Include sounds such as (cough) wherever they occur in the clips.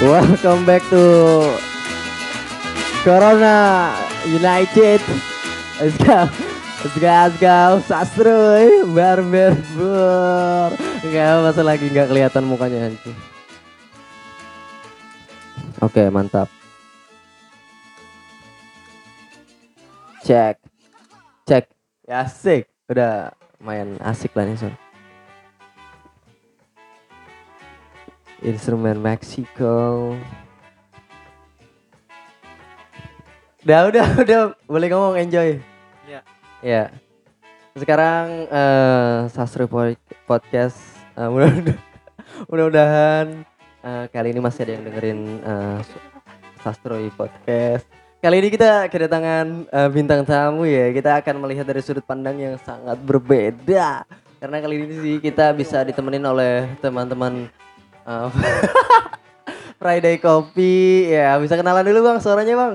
Welcome back to Corona United. Let's go. Let's go, let's go. Sastroy, barber, bur. Enggak masa lagi nggak kelihatan mukanya anjing. Oke, mantap. Cek. Cek. Ya asik. Udah lumayan asik lah nih, Son. Instrumen Meksiko. Udah, udah, (laughs) udah. Boleh ngomong, enjoy. Iya. Ya. Sekarang eh Sastro Po- Podcast (laughs) mudah- mudah-mudahan eh, kali ini masih ada yang dengerin eh, Sastro Podcast. Kali ini kita kedatangan eh, bintang tamu ya. Kita akan melihat dari sudut pandang yang sangat berbeda. Karena kali ini sih kita bisa ditemenin oleh teman-teman eh, (laughs) Friday Coffee. Ya, bisa kenalan dulu Bang, suaranya Bang.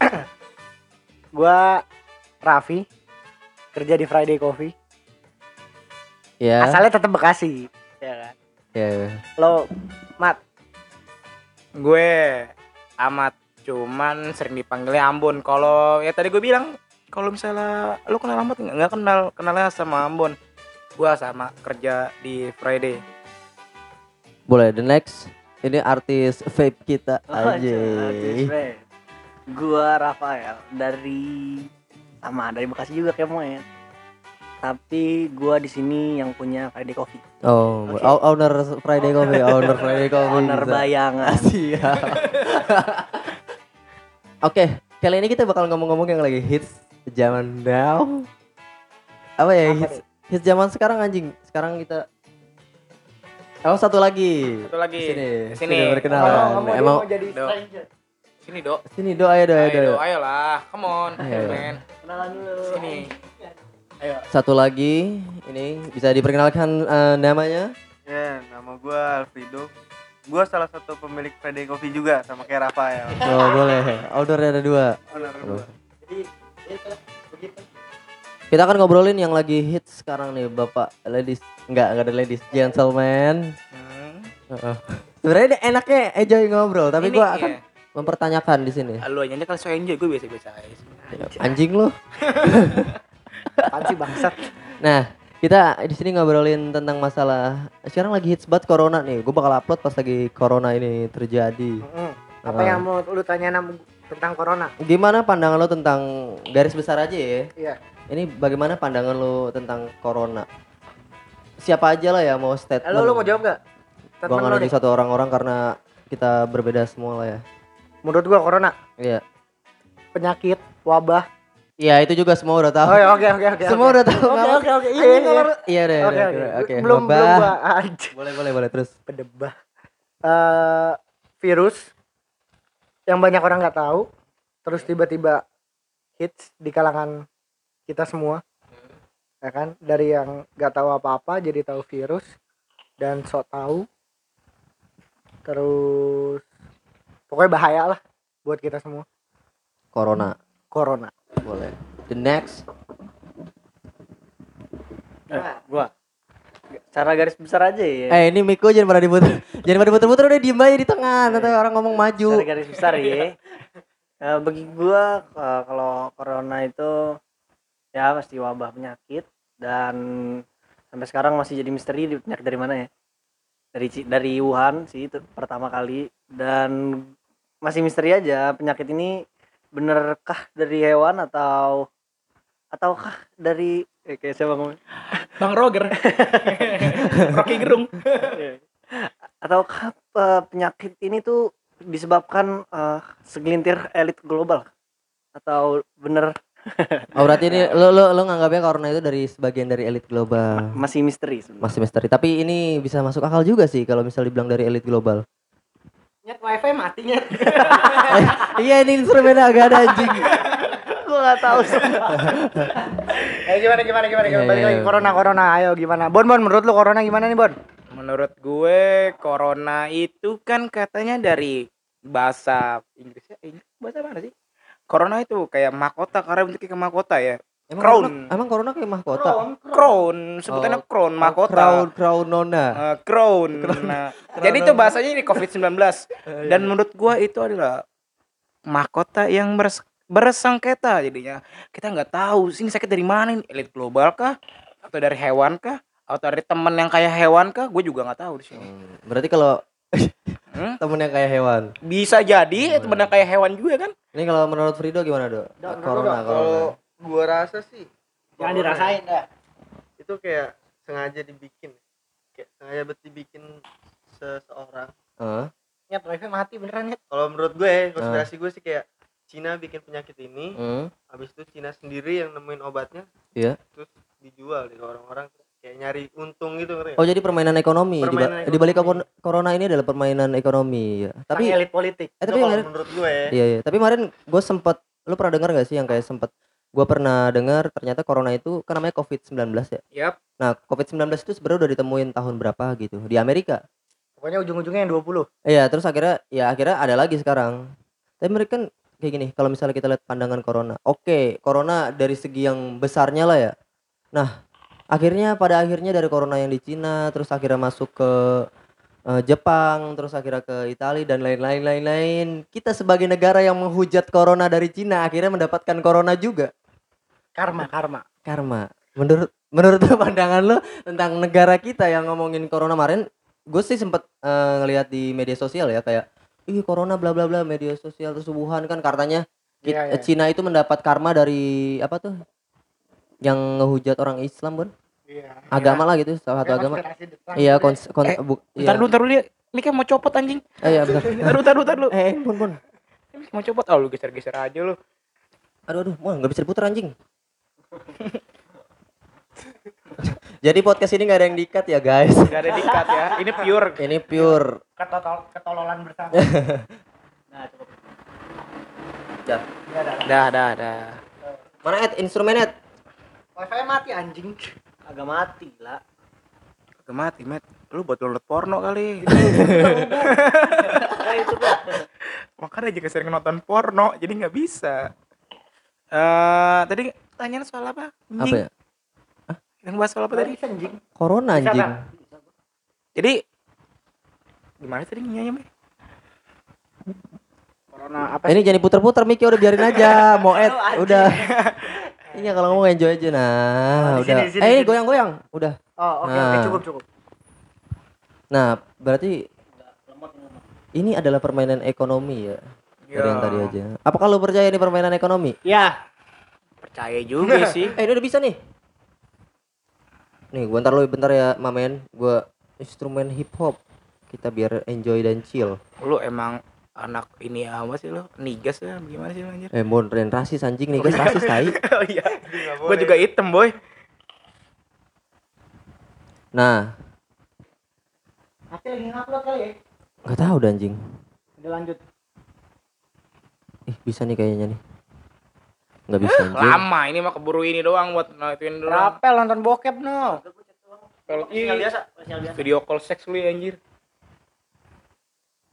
(clears throat) Gua Raffi kerja di Friday Coffee. Ya. Asalnya tetap Bekasi. Ya kan. Ya. Lo Mat, gue amat cuman sering dipanggilnya Ambon kalau ya tadi gue bilang kalau misalnya lu kenal amat nggak nggak kenal kenalnya sama Ambon gua sama kerja di Friday Boleh, the next ini artis vape kita (laughs) Oh, aja. Gua Rafael dari sama dari Bekasi juga kayak mau ya. Tapi gua di sini yang punya Friday Coffee. Oh, Oke. o- owner Friday Coffee, owner Friday (laughs) Coffee. Owner bayangan. (laughs) Siap. Oke, kali ini kita bakal ngomong-ngomong yang lagi hits zaman now. Apa ya Apa hits hits zaman sekarang anjing. Sekarang kita Oh satu lagi. satu lagi Sini, sini sini berkenalan. Emang jadi Dok. sini dok sini do ayo do ayo do. ayo dok ayolah come on Ayo. men Kenalan dulu. sini Satu lagi ini bisa diperkenalkan eh, namanya. Ya, nama gua Alfredo. Gua salah satu pemilik Friday Coffee juga sama kayak Rafael. Oh boleh. Outdoornya ada dua. Oh. Jadi itu begitu. Kita akan ngobrolin yang lagi hits sekarang nih Bapak ladies. Enggak, enggak ada ladies, gentlemen. hmm. Heeh. Sebenarnya enaknya enjoy ngobrol, tapi gua akan iya. mempertanyakan di sini. lu aja kalau so enjoy gue biasa biasa aja Anjing lu. (laughs) Apaan sih bangsat? Nah, kita di sini ngobrolin tentang masalah sekarang lagi hits banget corona nih. Gue bakal upload pas lagi corona ini terjadi. Mm-mm. Apa Ah. yang mau lu tanya tentang corona? Gimana pandangan lo tentang garis besar aja ya? Iya. Ini bagaimana pandangan lo tentang corona? Siapa aja lah ya mau statement. Lalu lu mau jawab gak? Gua Statement nggak satu orang-orang karena kita berbeda semua lah ya. Menurut gua corona Iya. penyakit, wabah. Iya itu juga semua udah tahu. Oh ya oke oke oke. semua oke. udah tahu. Oke oke oke. Iya iya. apa- Iya deh. Oke oke. oke. Belum belum gua anjing. Boleh boleh boleh terus. Pedebah. Eh virus yang banyak orang nggak tahu terus tiba-tiba hits di kalangan kita semua. Ya kan? Dari yang nggak tahu apa-apa jadi tahu virus dan sok tahu. Terus pokoknya bahaya lah buat kita semua. Corona. Corona. Boleh. The next. gua cara garis besar aja ya. Eh ini Miko jangan pada diputer. jangan pada diputer-puter udah diem aja di tengah. Nanti orang ngomong maju. Cara garis besar ya. (laughs) Eh, bagi gua eh, kalau corona itu ya pasti wabah penyakit dan sampai sekarang masih jadi misteri penyakit dari mana ya? Dari dari Wuhan sih itu pertama kali dan masih misteri aja penyakit ini benerkah dari hewan atau ataukah dari eh, kayak siapa ngomong? Bang Roger. (laughs) Rocky Gerung. Ataukah eh, penyakit ini tuh disebabkan eh, segelintir elit global atau bener Oh berarti ini lo lo lo nganggapnya corona itu dari sebagian dari elit global. masih misteri sebenarnya. Masih misteri. Tapi ini bisa masuk akal juga sih kalau misal dibilang dari elit global. Nyet wifi mati nyet. Eh, (laughs) iya ini instrumennya agak ada anjing. Gua nggak tahu semua. (laughs) eh gimana gimana gimana Iya, Balik iya, lagi iya. corona corona ayo gimana? Bon Bon menurut lu corona gimana nih Bon? menurut gue corona itu kan katanya dari bahasa Inggrisnya Inggris bahasa mana sih corona itu kayak mahkota karena bentuknya kayak mahkota ya Emang Crown. corona, emang corona kayak mahkota. crown sebutannya Oh, crown Oh, mahkota Crown, crown nona. Eh, crown. (laughs) Nah, jadi itu bahasanya ini COVID-19 (laughs) dan menurut gua itu adalah mahkota yang beres bersengketa jadinya. Kita nggak tahu sini sakit dari mana ini elit global kah atau dari hewan kah atau dari teman yang kayak hewan kah? Gue juga nggak tahu di sini. Hmm, Berarti kalau (laughs) Hmm? temen yang kayak hewan. Bisa jadi teman yang kayak hewan juga kan? Ini kalau menurut Frido gimana, Dok? Corona. Kalau gua rasa sih Jangan dirasain dah. itu kayak sengaja dibikin. Kayak sengaja buat dibikin seseorang. Hah? Nyet wifi mati beneran nyet. Kalau menurut gue, konspirasi gue sih kayak Cina bikin penyakit ini, Hmm. habis itu Cina sendiri yang nemuin obatnya, Iya. terus dijual di orang-orang kayak nyari untung gitu ngerti? Oh jadi permainan ekonomi. Permainan Di balik corona ini adalah permainan ekonomi ya. Tapi Tapi elit politik. eh tapi kalau menurut gue iya iya. Tapi kemarin gue sempet lu pernah dengar gak sih yang kayak sempet gue pernah dengar ternyata corona itu kan namanya COVID-19 ya. Yap. Nah, COVID-19 itu sebenarnya udah ditemuin tahun berapa gitu di Amerika. Pokoknya ujung-ujungnya yang 20. Iya, terus akhirnya ya akhirnya ada lagi sekarang. Tapi mereka kan kayak gini, kalau misalnya kita lihat pandangan corona. Oke, corona dari segi yang besarnya lah ya. Nah, akhirnya pada akhirnya dari corona yang di Cina terus akhirnya masuk ke eh, Jepang, terus akhirnya ke Italia dan lain-lain lain-lain. Kita sebagai negara yang menghujat corona dari Cina akhirnya mendapatkan corona juga. Karma, karma. Karma. Menurut menurut (laughs) pandangan lo tentang negara kita yang ngomongin corona kemarin, gue sih sempet eh, ngelihat di media sosial ya kayak ih corona bla bla bla media sosial terus Wuhan kan katanya Iya, iya. Cina itu mendapat karma dari apa tuh yang ngehujat orang Islam bun Iya. agama lah gitu salah satu agama iya kons, kon, Eh, bu, iya. Ntar dulu. Ini kayak mau copot anjing. Eh, iya bentar. (laughs) Ntar dulu, ntar dulu, ntar dulu. eh bun bun Ini Mau copot. Oh, lu geser-geser aja lu. aduh aduh wah nggak bisa diputar anjing (laughs) jadi podcast ini nggak ada yang dikat ya guys Gak ada dikat ya. Ini pure. ini pure Ketotol, ketololan bersama. (laughs) nah, cukup. Dah. Ya, dah. Dah, dah, dah. mana Ed instrumen Ed Wifi mati anjing. Agak mati lah. Kagak mati, Met. Lu buat download porno kali. Nah, (laughs) itu. Makanya juga sering nonton porno, jadi nggak bisa. Eh, tadi tanyaan soal apa? apa Anjing. ya Yang bahas soal apa tadi? anjing. corona anjing? Jadi gimana tadi nyanyi? Corona apa ini jangan diputer-puter Miki udah biarin aja (laughs) mau Ed udah (laughs) iya kalau ngomong enjoy aja nah Oh, udah. sini, sini, eh ini goyang-goyang udah. Oh, oke, oke, Nah. cukup, cukup. nah berarti ini adalah permainan ekonomi ya? Dari yang tadi aja. Apakah lo percaya ini permainan ekonomi? Ya, Percaya juga (laughs) sih. eh ini udah bisa nih. Nih gua ntar lo bentar ya mamen. Gua instrumen hip hop. Kita biar enjoy dan chill. Lu emang anak ini apa sih lu? Nigas ya? Gimana sih lu anjir? eh mon ren rasis anjing nih guys rasis tai (laughs) oh iya. Gua juga hitam, boy. nah Nanti lagi ngupload kali ya. nggak tahu dah anjing Udah lanjut. Ih, bisa nih kayaknya nih. Nggak bisa anjing. Lama ini mah keburu ini doang buat ngelakuin doang. Rapel nonton bokep no. Kalau biasa, biasa. video call seks lu ya, anjir.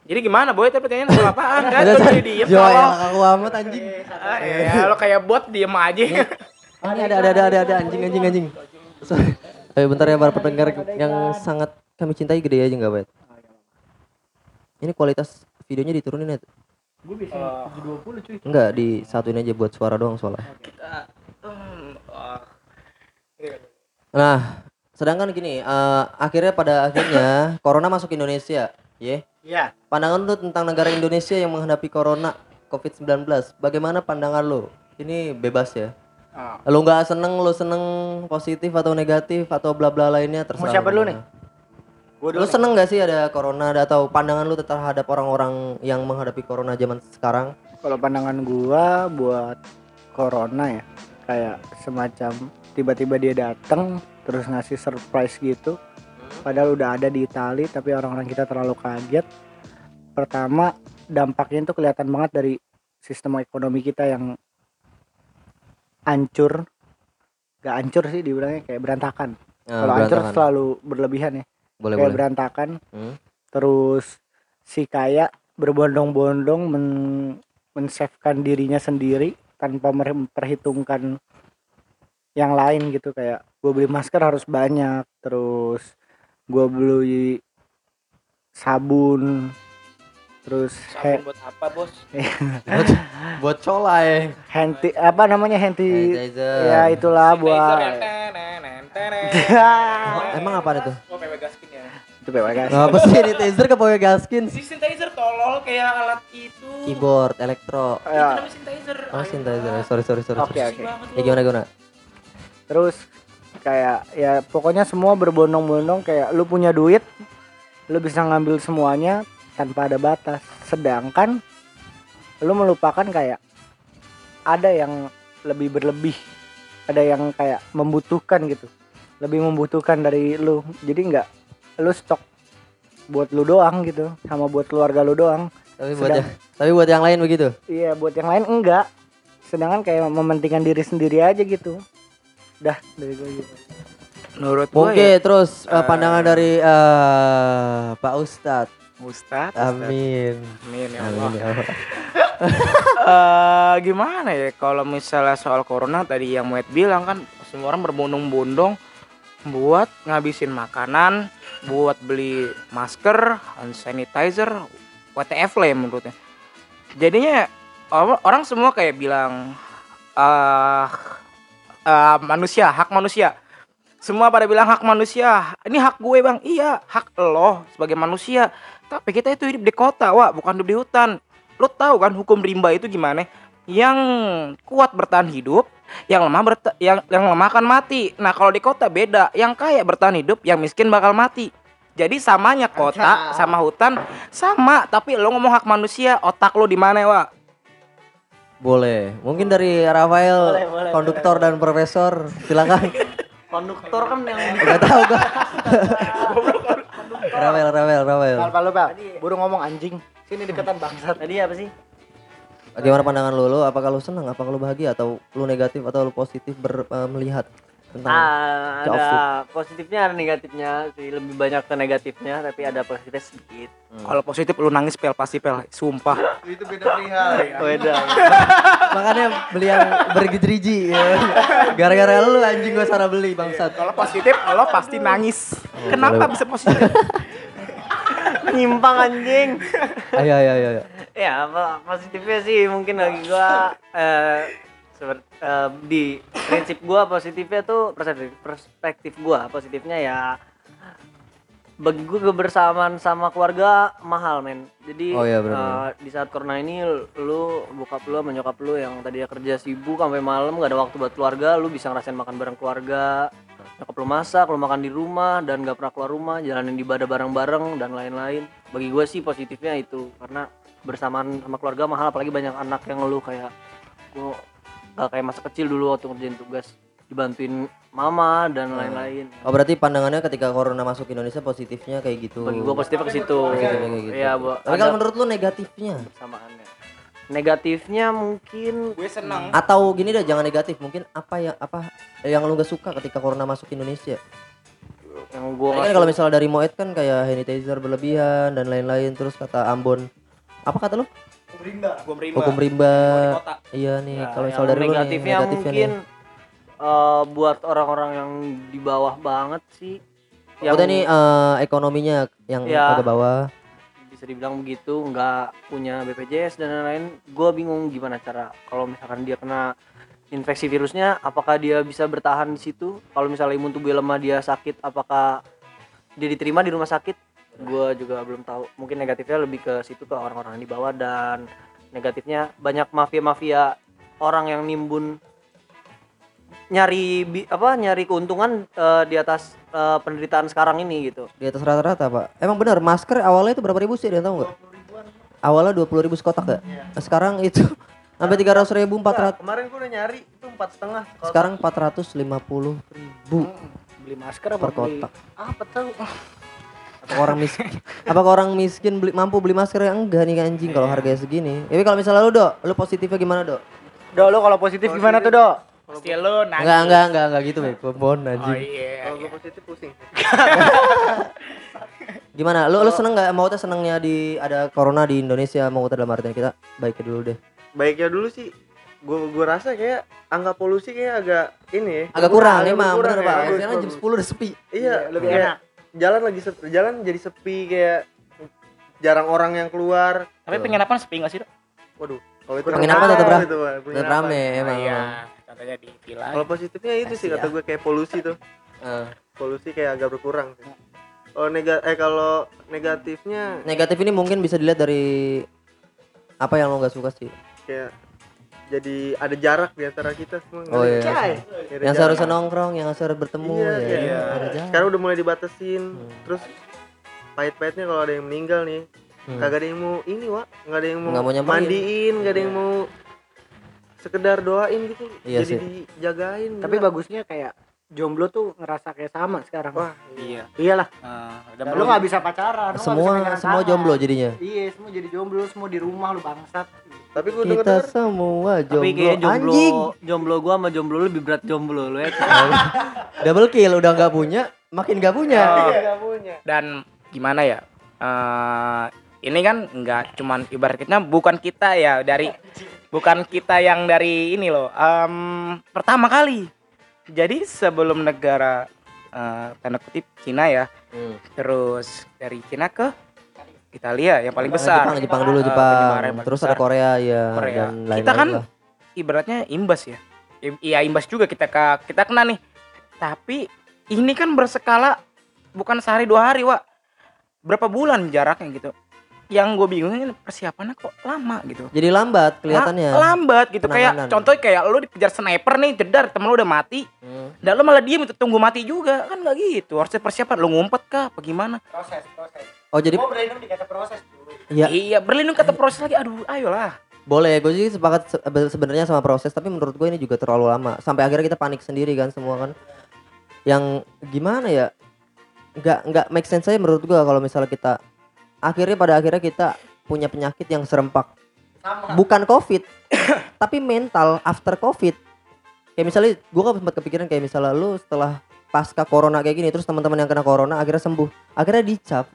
Jadi gimana boy? Tapi pertanyaan soal apaan kan? Ada Lu saya jadi diem yang aku amat anjing. Ah, ya, lo kayak bot diem aja. Oh, ini ada ada ada ada ada anjing anjing anjing. Sorry. Ayo bentar ya para pendengar yang sangat kami cintai gede aja nggak baik. Ini kualitas videonya diturunin ya? Gue bisa 20 cuy. Enggak, di satuin aja buat suara doang soalnya. Hmm, ah. Nah, sedangkan gini, eh, akhirnya pada akhirnya corona masuk Indonesia, ya. Iya. Pandangan lu tentang negara Indonesia yang menghadapi corona COVID-19, bagaimana pandangan lu? Ini bebas ya. Ah. Lu nggak seneng, lu seneng positif atau negatif atau bla bla lainnya terserah. siapa lu dulu nih? mana. Gue Lu seneng gak sih ada corona ada- atau pandangan lu terhadap orang-orang yang menghadapi corona zaman sekarang? Kalau pandangan gua buat corona ya kayak semacam tiba-tiba dia datang terus ngasih surprise gitu. Padahal udah ada di Itali tapi orang-orang kita terlalu kaget. Pertama dampaknya itu kelihatan banget dari sistem ekonomi kita yang hancur. Gak hancur sih dibilangnya kayak berantakan. Nah, Kalau hancur selalu berlebihan ya. boleh kayak boleh. berantakan. Hmm. Terus si kaya berbondong-bondong men men-savekan dirinya sendiri tanpa memperhitungkan yang lain gitu kayak gue beli masker harus banyak terus gue beli sabun terus Sabun buat apa bos (laughs) buat, buat colai hand ti- apa namanya hand ti- Sanitizer. ya itulah buat. Oh, (laughs) emang apa itu Oh, PW Gaskin ya. itu bebas apa sih sanitizer ke pakai gaskin Si sanitizer tolol kayak alat itu. keyboard elektro Itu ya namanya sanitizer. oh sanitizer lah. sorry sorry sorry, Oke, oke. banget ya gimana gimana terus kayak ya pokoknya semua berbondong-bondong kayak lu punya duit lu bisa ngambil semuanya tanpa ada batas. Sedangkan lu melupakan kayak ada yang lebih berlebih ada yang kayak membutuhkan gitu. Lebih membutuhkan dari lu. Jadi nggak lu stok buat lu doang gitu sama buat keluarga lu doang. Tapi buat Sedang- yang, tapi buat yang lain begitu? Iya buat yang lain enggak. Sedangkan kayak mementingkan diri sendiri aja gitu dah dari gue gitu Menurut gua Oke, ya, terus eh, pandangan dari eh, Pak Ustadz. Ustadz. Amin. Amin ya Allah. Amin ya Allah. (laughs) Eh, gimana ya kalau misalnya soal corona tadi yang Muet bilang kan semua orang berbondong-bondong buat ngabisin makanan, buat beli masker, hand sanitizer, WTF lah ya menurutnya. Jadinya or- orang semua kayak bilang eh eh, manusia, hak manusia. Semua pada bilang hak manusia. Ini hak gue bang. Iya, hak lo sebagai manusia. Tapi kita itu hidup di kota, wah, bukan hidup di hutan lo tahu kan hukum rimba itu gimana yang kuat bertahan hidup yang lemah berta- yang yang lemah akan mati nah kalau di kota beda yang kaya bertahan hidup yang miskin bakal mati jadi samanya kota sama hutan sama tapi lo ngomong hak manusia otak lo di mana wa Boleh. Mungkin dari Rafael, Boleh, boleh, konduktor dan profesor, silakan. konduktor kan yang Enggak tahu gua. Rafael, Rafael, Rafael. Pal, pal, pal. Tadi- Buru ngomong anjing. Sini deketan bangsat. tadi apa sih Bagaimana pandangan lu? Lu apakah lu senang, apakah lu bahagia atau lu negatif atau lu positif ber, eh, melihat tentang Ah, ada positifnya ada negatifnya sih. Lebih banyak ke negatifnya tapi ada positifnya sedikit. Kalau positif lo nangis pel pasti pel. Sumpah. (laughs) Itu beda perihal (laughs) beda. (laughs) Makanya beli yang bergiji ya. Gara-gara lu anjing gua salah beli bangsat. kalau positif lo pasti nangis. Kenapa bisa positif? Nyimpang anjing. Ayo ayo ayo. ya apa positifnya sih mungkin bagi gua eh seperti eh, di prinsip gua positifnya tuh perspektif, perspektif gua. Positifnya ya bagi gua kebersamaan sama keluarga mahal men. Jadi Oh iya, benar. di saat corona ini lu bokap lu sama nyokap lu yang tadinya kerja sibuk sampai malam gak ada waktu buat keluarga lu bisa ngerasain makan bareng keluarga. Nyokap lu masak lu makan di rumah dan gak pernah keluar rumah jalanin ibadah bareng-bareng dan lain-lain. Bagi gue sih positifnya itu karena bersamaan sama keluarga mahal apalagi banyak anak yang ngeluh kayak gue gak kayak masa kecil dulu waktu ngerjain tugas dibantuin mama dan lain-lain. Oh berarti pandangannya ketika corona masuk Indonesia positifnya kayak gitu. bagi gue positifnya ke situ. Positifnya kayak gitu. iya buat Tapi kalau menurut lu negatifnya? Samaannya. Negatifnya mungkin gue senang atau gini deh jangan negatif. Mungkin apa ya apa yang lu gak suka ketika corona masuk Indonesia? yang gue Kan kalau misalnya dari Moet kan kayak sanitizer berlebihan dan lain-lain. Terus kata Ambon apa kata lu? Gue merimba Hukum rimba. di kota Iya nih Ya, kalau yang misalnya dari negatifnya negatifnya mungkin nih. eh, buat orang-orang yang di bawah banget sih yang Maksudnya nih eh, ekonominya yang Ya. agak bawah. bisa dibilang begitu nggak punya BPJS dan lain-lain gue bingung gimana cara kalau misalkan dia kena infeksi virusnya apakah dia bisa bertahan di situ kalau misalnya imun tubuh lemah dia sakit apakah dia diterima di rumah sakit gue juga belum tahu mungkin negatifnya lebih ke situ ke orang-orang di bawah dan negatifnya banyak mafia-mafia orang yang nimbun nyari bi- apa nyari keuntungan eh, di atas eh, penderitaan sekarang ini gitu Di atas rata-rata pak. Emang benar masker awalnya itu berapa ribu sih? Ada yang tahu nggak? Awalnya dua puluh ribu sekotak ya. Sekarang itu (laughs) sampai tiga ratus ribu empat ratus. kemarin gua udah nyari itu empat setengah Sekarang empat ratus lima puluh ribu Beli masker apa per beli? kotak. Apa tahu? Apakah orang miskin? (laughs) Apakah orang miskin beli, mampu beli masker yang enggak nih anjing kalau harganya segini? Tapi kalau misalnya lu dok, lu positifnya gimana dok? Do, lo kalau positif gimana tuh, Do? pasti lo nangis Enggak enggak enggak enggak gitu bek. Bon oh anjing. iya kalau gua positif pusing (laughs) Gimana? Lu lu seneng nggak? Mau teh senengnya di ada corona di Indonesia? Mau dalam artian kita baiknya dulu deh. baiknya dulu sih gua gua rasa kayak angka polusi kayak agak ini ya. Agak kurang agak emang bener ya. Pak. Sekarang jam. 10 udah sepi. Iya, lebih kayak enak Jalan lagi sepi, jalan jadi sepi kayak jarang orang yang keluar. Tapi penginapan sepi nggak sih, Dok? Waduh, kalau itu Penginapan tetap rame ram- itu, Tetap rame emang. Iya, contohnya di villa. Kalau positifnya itu sih Kasih kata ya. gue kayak polusi tuh. Eh, Polusi kayak agak berkurang. sih. Kalau nega eh kalau negatifnya negatif ini mungkin bisa dilihat dari apa yang lo nggak suka sih. kayak jadi ada jarak di antara kita semua. Oh iya. Cai. Ada Yang seharusnya nongkrong, yang seharusnya bertemu Iya, ya. iya. Ada jarak. Sekarang udah mulai dibatasin. Hmm. Terus pahit-pahitnya kalau ada yang meninggal nih, Hmm. kagak ada yang mau ini, Wak. Nggak ada yang mau, Nggak mau nyamperin. mandiin, nggak ada yang mau sekedar doain gitu. Iya jadi sih. dijagain. tapi gila. bagusnya kayak jomblo tuh ngerasa kayak sama sekarang Wah, Iya. iyalah Ah, udah lu belum- nggak bisa pacaran bisa semua semua tangan. jomblo jadinya. iya semua jadi jomblo semua di rumah lu bangsat tapi gue Kita denger semua Tapi jomblo. kayak jomblo, Anjing. jomblo gua sama jomblo lu lebih berat jomblo lu ya. (laughs) Double kill udah nggak punya, makin nggak punya. Oh, punya. dan gimana ya eh ini kan nggak cuman ibaratnya bukan kita ya dari bukan kita yang dari ini loh em, pertama kali jadi sebelum negara eh, tanda kutip Cina ya Hmm. terus dari Cina ke Italia yang paling Jepang, besar Jepang dulu Eh, Jepang. paling Terus besar. ada Korea ya Korea. dan lain-lain Kita kan lah. ibaratnya imbas ya iya imbas juga kita ke kita kena nih tapi ini kan berskala bukan sehari dua hari wa berapa bulan jaraknya gitu yang gue bingungin persiapannya kok lama gitu Jadi lambat kelihatannya. La- lambat gitu Penanganan. kayak contoh kayak lu dikejar sniper nih jedar temen lu udah mati Hmm. dan lu malah diem itu tunggu mati juga kan nggak gitu harusnya persiapan lu ngumpet kah apa gimana proses proses Oh jadi mau berlindung dikata proses dulu ya iya berlindung kata proses lagi. Aduh ayolah. Boleh gue sih sepakat se- be- sebenarnya sama proses tapi menurut gue ini juga terlalu lama. Sampai akhirnya kita panik sendiri kan semua kan. Yang gimana ya? Nggak nggak make sense saya menurut gue kalau misalnya kita akhirnya pada akhirnya kita punya penyakit yang serempak. Sama. Bukan covid (coughs) tapi mental after covid. Kayak misalnya gue kan sempat kepikiran kayak misalnya lu setelah pasca corona kayak gini terus teman-teman yang kena corona akhirnya sembuh. Akhirnya dicap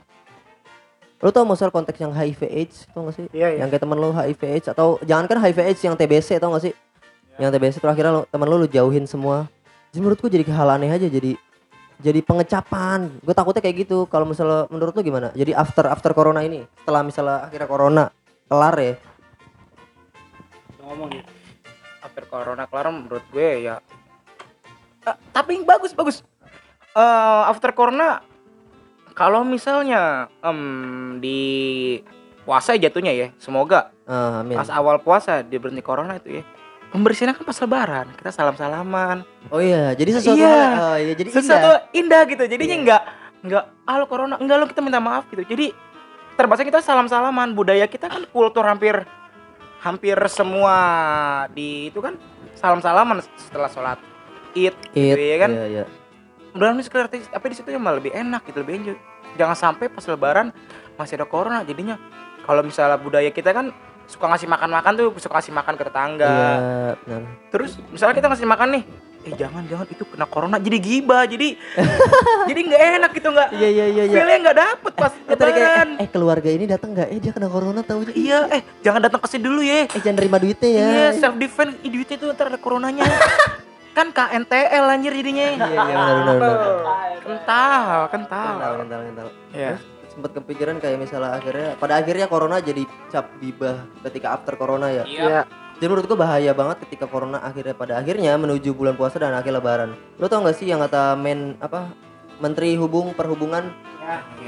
lu tau masalah konteks yang HIV AIDS tau gak sih? Iya iya. Yang kayak temen lu HIV AIDS atau jangan kan HIV AIDS yang TBC tau gak sih? Yang TBC terus akhirnya lu, temen lu lu jauhin semua. Jadi menurut gue jadi hal aneh aja jadi jadi pengecapan. Gue takutnya kayak gitu kalau misalnya menurut lu gimana? Jadi after after corona ini setelah misalnya akhirnya corona kelar ya? Ngomong gitu after corona kelar menurut gue ya Eh, tapi bagus bagus. Eh after corona kalau misalnya em, di puasa jatuhnya ya semoga. Amin. Pas awal puasa dia berhenti corona itu ya. Pembersihannya kan pas lebaran kita salam salaman oh iya jadi sesuatu Iya. hal- oh iya jadi sesuatu indah indah, gitu jadinya Iya. nggak nggak ah lo corona. Enggak lo kita minta maaf gitu. Jadi terbahasa kita salam salaman budaya kita kan kultur hampir hampir semua di itu kan salam salaman setelah sholat id It, gitu ya kan. iya, iya. mudah mudahan sekarang tapi di situ yang malah lebih enak gitu lebih enjoy jangan sampai pas lebaran masih ada corona jadinya. Kalau misalnya budaya kita kan suka ngasih makan-makan tuh suka ngasih makan ke tetangga. Iya benar. Terus misalnya kita ngasih makan nih eh jangan jangan itu kena corona jadi gibah jadi (laughs) jadi nggak enak gitu nggak iya iya iya iya. feelnya nggak dapet pas Eh, tadi kayak lebaran. Eh, eh keluarga ini datang nggak? Eh dia kena corona tahu iya eh jangan datang ke sini dulu ya. Eh jangan terima duitnya ya. Iya self defense Ih, duitnya itu ntar ada coronanya (laughs) kan KNTL anjir jadinya. Iya iya benar benar benar. Kental kental. Kental kental kental. Ya sempat kepikiran kayak misalnya akhirnya pada akhirnya corona jadi cap bibah ketika after corona ya. Iya. Jadi menurut gua bahaya banget ketika corona akhirnya pada akhirnya menuju bulan puasa dan akhir lebaran. Lo tau gak sih yang kata men apa menteri hubung perhubungan?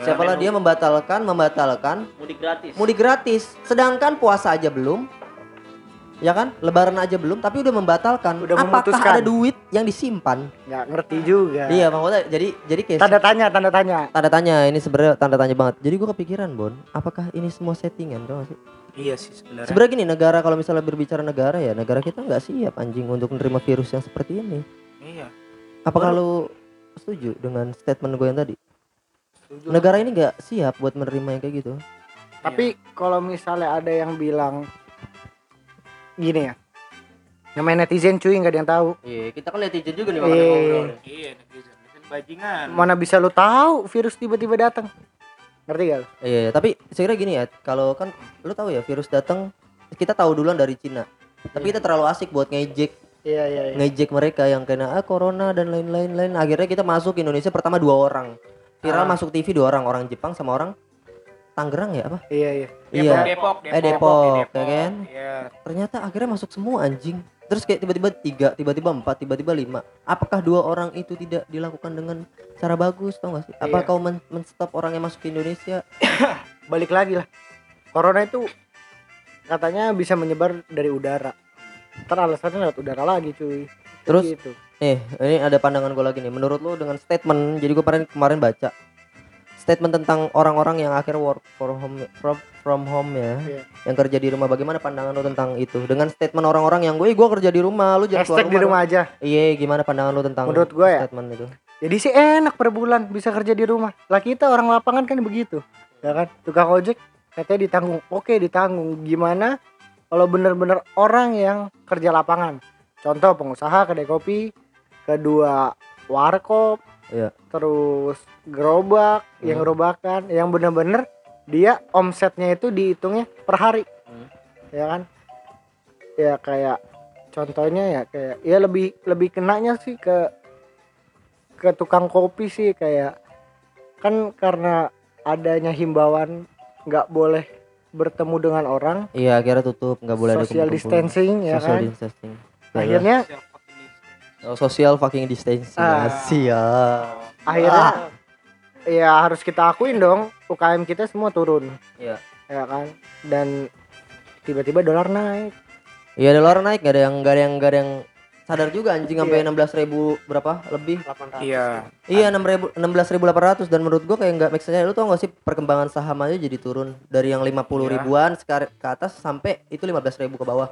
Siapalah dia membatalkan membatalkan Mudik gratis. mudik gratis. Sedangkan puasa aja belum ya kan? Lebaran aja belum tapi udah membatalkan. Udah apakah memutuskan. ada duit yang disimpan? Nggak ngerti juga. Iya maksudnya jadi jadi kayak tanda tanya tanda tanya. Tanda tanya ini sebenarnya tanda tanya banget. Jadi gua kepikiran bon apakah ini semua settingan tau gak sih? Iya sih sebenarnya. Sebenarnya gini negara kalau misalnya berbicara negara ya negara kita nggak siap anjing untuk menerima virus yang seperti ini. Iya. Apakah lu setuju dengan statement gue yang tadi? Negara ini nggak siap buat menerima yang kayak gitu. Tapi kalau misalnya ada yang bilang gini ya namanya netizen cuy nggak ada yang tahu iya kita kan netizen juga nih makanya Iya. ngobrol iya netizen netizen bajingan mana bisa lu tahu virus tiba-tiba datang ngerti gak lu? iya iya. tapi saya kira gini ya kalau kan lu tahu ya virus datang kita tahu duluan dari Cina Tapi kita terlalu asik buat ngejek Iya iya iya. ngejek mereka yang kena ah corona dan lain-lain lain. Akhirnya kita masuk Indonesia pertama dua orang. Viral masuk TV dua orang, orang Jepang sama orang Tangerang ya apa? Iya iya. Iya. Depok, Depok, Eh, Depok, ya kan? Iya. Ternyata akhirnya masuk semua anjing. Terus kayak tiba-tiba tiga, tiba-tiba empat, tiba-tiba lima. Apakah dua orang itu tidak dilakukan dengan cara bagus, tau gak sih? Apa Iya. kau men- men-stop orang yang masuk ke Indonesia? (coughs) Balik lagi lah. Corona itu katanya bisa menyebar dari udara. Ntar alasannya lewat udara lagi cuy. Terus? gitu. Nih, ini ada pandangan gue lagi nih. Menurut lo dengan statement, jadi gue kemarin kemarin baca statement tentang orang-orang yang akhirnya work from home from, from home ya, Iya. yang kerja di rumah. Bagaimana pandangan lo tentang itu? Dengan statement orang-orang yang gue, gue kerja di rumah, lu jangan Hashtag di keluar rumah aja. Iya, gimana pandangan lo tentang Menurut gua ya, statement itu? Jadi sih enak per bulan bisa kerja di rumah. Lah kita orang lapangan kan begitu. Ya kan? Tukang ojek katanya ditanggung. Oke, ditanggung. Gimana kalau bener-bener orang yang kerja lapangan? Contoh pengusaha kedai kopi, kedua warkop, Iya. terus gerobak, yang Hmm. gerobakan, yang bener-bener dia omsetnya itu dihitungnya per hari. Hmm. Ya kan? Ya kayak contohnya ya kayak ya lebih lebih kenanya sih ke ke tukang kopi sih kayak kan karena adanya himbauan nggak boleh bertemu dengan orang Iya, akhirnya tutup, nggak boleh ada social kumpul-kumpul. distancing ya social kan distancing. akhirnya Oh, social fucking distancing. Ah. Siap. akhirnya ya harus kita akuin dong UKM kita semua turun Iya. ya kan dan tiba-tiba dolar naik Iya, dolar naik, gak ada yang gak ada yang gak ada yang sadar juga anjing sampai Iya. enam belas ribu berapa lebih? Iya. Iya, enam ribu enam belas ribu delapan ratus dan menurut gua kayak nggak make sense. Lu tau gak sih perkembangan saham aja jadi turun dari yang lima puluh Iya. ribuan sekarang ke atas sampai itu lima belas ribu ke bawah.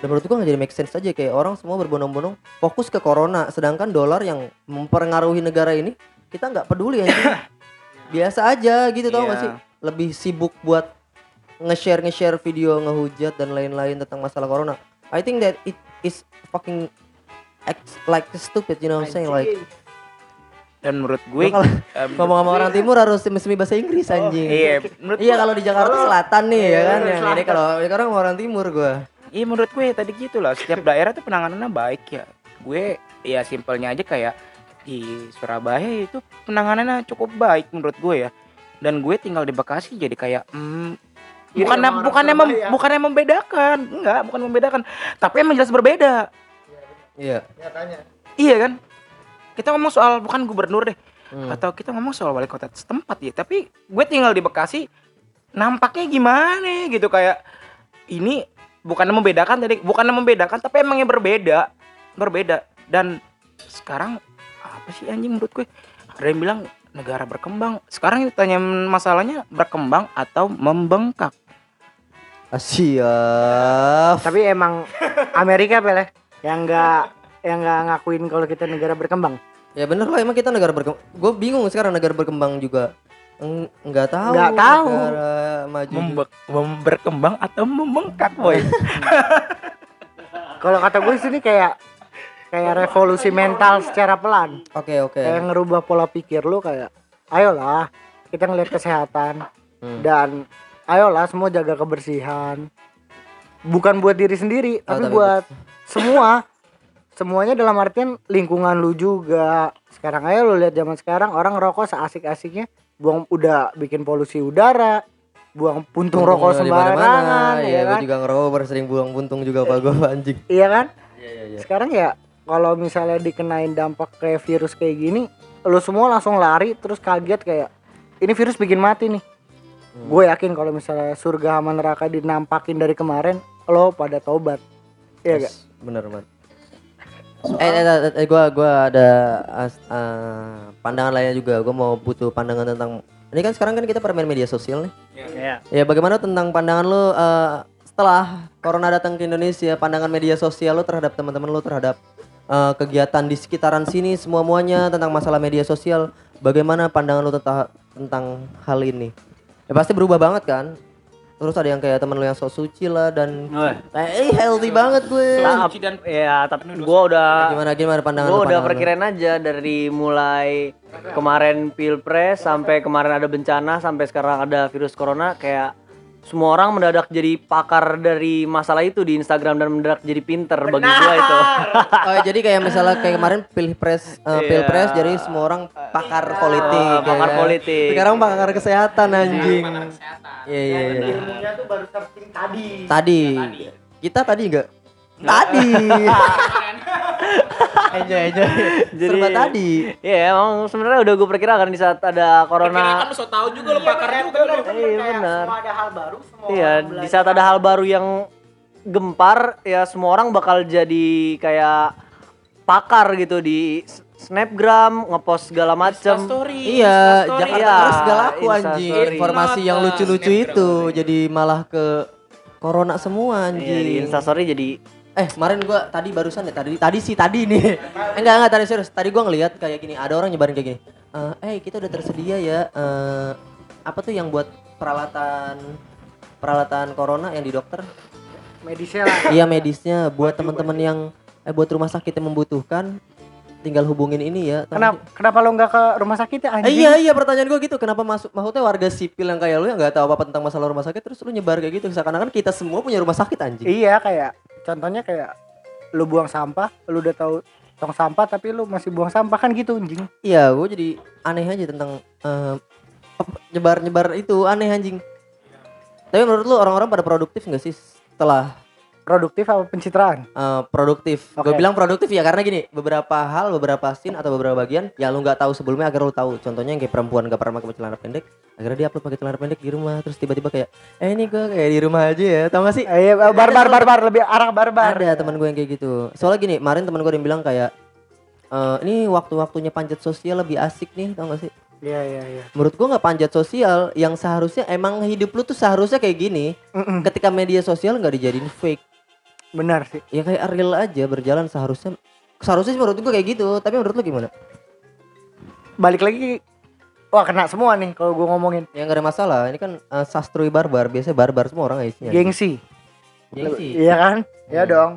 Dan menurut gua nggak jadi make sense aja kayak orang semua berbondong-bondong fokus ke corona, sedangkan dolar yang mempengaruhi negara ini kita nggak peduli anjing. (coughs) Biasa aja gitu tau gak Iya. sih? Lebih sibuk buat nge-share nge-share video ngehujat dan lain-lain tentang masalah corona. I think that it is fucking act like stupid, you know what I'm saying? Like Dan menurut gue kalau (laughs) em, ngomong sama orang timur harus semi bahasa Inggris anjing. Iya, menurut Iya kalau di Jakarta Selatan nih ya kan. Iya, Yang ini kalau sekarang orang timur gua. Iya menurut gue tadi gitu lah setiap daerah tuh penanganannya baik ya. Gue ya simpelnya aja kayak di Surabaya itu penanganannya cukup baik menurut gue ya. Dan gue tinggal di Bekasi jadi kayak hmm, Iri bukannya mem- Surabaya. bukannya membedakan, enggak, bukan membedakan, tapi emang jelas berbeda. Iya. nyatanya Iya kan? Kita ngomong soal bukan gubernur deh, Hmm. atau kita ngomong soal wali kota setempat ya. Tapi gue tinggal di Bekasi, nampaknya gimana gitu kayak ini bukan membedakan tadi, bukan membedakan, tapi emangnya berbeda, berbeda. Dan sekarang apa sih anjing menurut gue? Ada yang bilang negara berkembang. Sekarang ditanya masalahnya berkembang atau membengkak. Siap. tapi emang Amerika pele yang nggak yang nggak ngakuin kalau kita negara berkembang Ya bener lah emang kita negara berkembang. Gue bingung sekarang negara berkembang juga. Eng- Enggak tahu. Nggak tahu. Negara maju. Membe- berkembang atau membengkak, boy. (laughs) kalau kata gue sini kayak kayak revolusi mental secara pelan Oke oke. kayak ngerubah pola pikir lu kayak ayolah kita ngelihat kesehatan Hmm. dan ayolah semua jaga kebersihan bukan buat diri sendiri Oh, tapi tapi buat semua semuanya dalam artian lingkungan lu juga sekarang ayo lu lihat zaman sekarang orang rokok seasik-asiknya buang udah bikin polusi udara buang puntung rokok di mana-mana. sembarangan Iya, ya gue kan juga ngerokok sering buang puntung juga pak gue anjing. iya kan Iya iya iya. sekarang ya kalau misalnya dikenain dampak kayak virus kayak gini lu semua langsung lari terus kaget kayak ini virus bikin mati nih Hmm. gue yakin kalau misalnya surga sama neraka dinampakin dari kemarin lo pada tobat iya gak Bener banget. Eh, eh, eh, eh, gua gua ada as- eh, pandangan lainnya juga. Gua mau butuh pandangan tentang ini kan sekarang kan kita pada main media sosial nih. ya Ya bagaimana tentang pandangan lu eh, setelah corona datang ke Indonesia, pandangan media sosial lu terhadap teman-teman lu terhadap eh, kegiatan di sekitaran sini semua muanya tentang masalah media sosial. Bagaimana pandangan lu tentang tentang hal ini? Ya pasti berubah banget kan. Terus ada yang kayak temen lu yang sok suci lah dan kayak eh healthy banget gue. Tahap, ya tapi gua udah Gimana gimana pandangan gua udah pandangan lu? perkirain aja dari mulai kemarin pilpres sampai kemarin ada bencana sampai sekarang ada virus corona kayak semua orang mendadak jadi pakar dari masalah itu di Instagram dan mendadak jadi pinter bagi gua itu. (laughs) Oh, jadi kayak misalnya kayak kemarin pilpres eh, Iya. pilpres jadi semua orang pakar politik. Ah, pakar ya. politik. Sekarang pakar kesehatan anjing. Iya iya iya. ilmunya tuh baru searching tadi Tadi. Kita tadi enggak? Tadi. (laughs) enjoy enjoy. Jadi- Serba tadi. Iya, emang sebenarnya udah gue perkirakan di saat ada corona. kan so tau juga lo pakar juga lo. Iya, benar. semua ada hal baru semua Iya, di saat ada hal baru yang gempar, ya semua orang bakal jadi kayak pakar gitu di snapgram, ngepost segala macem. Story. Iya, Instastory. Jakarta Iya, terus segala aku anjing. Informasi yang lucu-lucu itu jadi malah ke corona semua Iya, di anjing. instastory jadi Eh kemarin gua tadi barusan ya tadi tadi sih tadi nih. Eh, (laughs) enggak enggak tadi serius. Tadi gua ngelihat kayak gini ada orang nyebarin kayak gini. Eh eh kita udah tersedia ya eh apa tuh yang buat peralatan peralatan corona yang di dokter? Medisnya lah. Iya medisnya. Buat teman-teman yang eh buat rumah sakit yang membutuhkan tinggal hubungin ini ya kenapa kenapa lo nggak ke rumah sakit ya Eh, anjing? Iya iya pertanyaan gue gitu kenapa masuk maksudnya warga sipil yang kayak lu yang nggak tahu apa, tentang masalah rumah sakit terus lu nyebar kayak gitu seakan-akan kita semua punya rumah sakit anjing. Iya kayak contohnya kayak lu buang sampah lu udah tahu tong sampah tapi lu masih buang sampah kan gitu anjing. Iya, gue jadi aneh aja tentang eh, nyebar nyebar itu aneh anjing. Tapi menurut lu orang-orang pada produktif nggak sih setelah produktif apa pencitraan eh, produktif? Gue Oke. bilang produktif ya karena gini, beberapa hal, beberapa scene atau beberapa bagian ya lu nggak tahu sebelumnya agar lu tahu. Contohnya yang kayak perempuan gak pernah pakai celana pendek, akhirnya dia upload pakai celana pendek di rumah, terus tiba-tiba kayak, eh ini gue kayak di rumah aja ya, tau gak sih? eh, iya, barbar barbar lebih arah barbar Ada teman gue yang kayak gitu. Soalnya gini, kemarin teman gue yang bilang kayak, eh ini waktu-waktunya panjat sosial lebih asik nih, tau gak sih? iya iya iya menurut gua nggak panjat sosial yang seharusnya emang hidup lu tuh seharusnya kayak gini Mm-mm. ketika media sosial nggak dijadiin fake benar sih. Ya kayak real aja berjalan seharusnya. Seharusnya sih menurut gua kayak gitu tapi menurut lu gimana? Balik lagi wah kena semua nih kalau gue ngomongin. Ya nggak ada masalah. Ini kan uh, sastrui barbar. Biasanya barbar semua orang ya isinya. Gengsi. Gengsi? Iya kan? Ya Hmm. dong.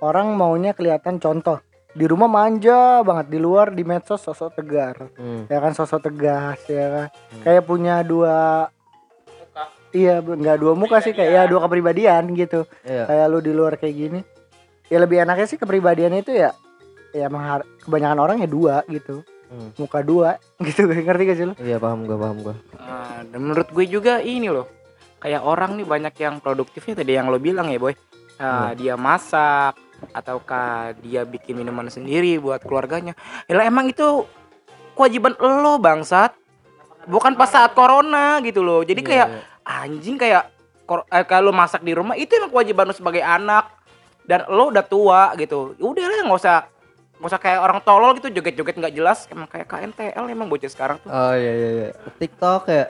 Orang maunya kelihatan contoh. Di rumah manja banget di luar di medsos sosok tegar. Hmm. ya kan sosok tegas ya kan? Hmm. kayak punya dua iya nggak dua muka sih kayak ya dua kepribadian gitu Iya. kayak lu di luar kayak gini ya lebih enaknya sih kepribadian itu ya ya emang har- kebanyakan orang ya dua gitu Hmm. muka dua (laughs) gitu ngerti gak sih lu iya paham gua paham gua Nah, dan menurut gue juga ini loh. Kayak orang nih banyak yang produktifnya tadi yang lo bilang ya, Boy. Nah, dia masak ataukah dia bikin minuman sendiri buat keluarganya. Ya emang itu kewajiban lo bangsat. Bukan pas saat corona gitu loh. Jadi Iya, kayak iya. Anjing kayak eh, kalau masak di rumah itu emang kewajiban lo sebagai anak. Dan lo udah tua gitu. Udah lah nggak usah nggak usah kayak orang tolol gitu joget-joget nggak jelas. Emang kayak KNTL emang bocah sekarang tuh. Oh iya iya iya. TikTok ya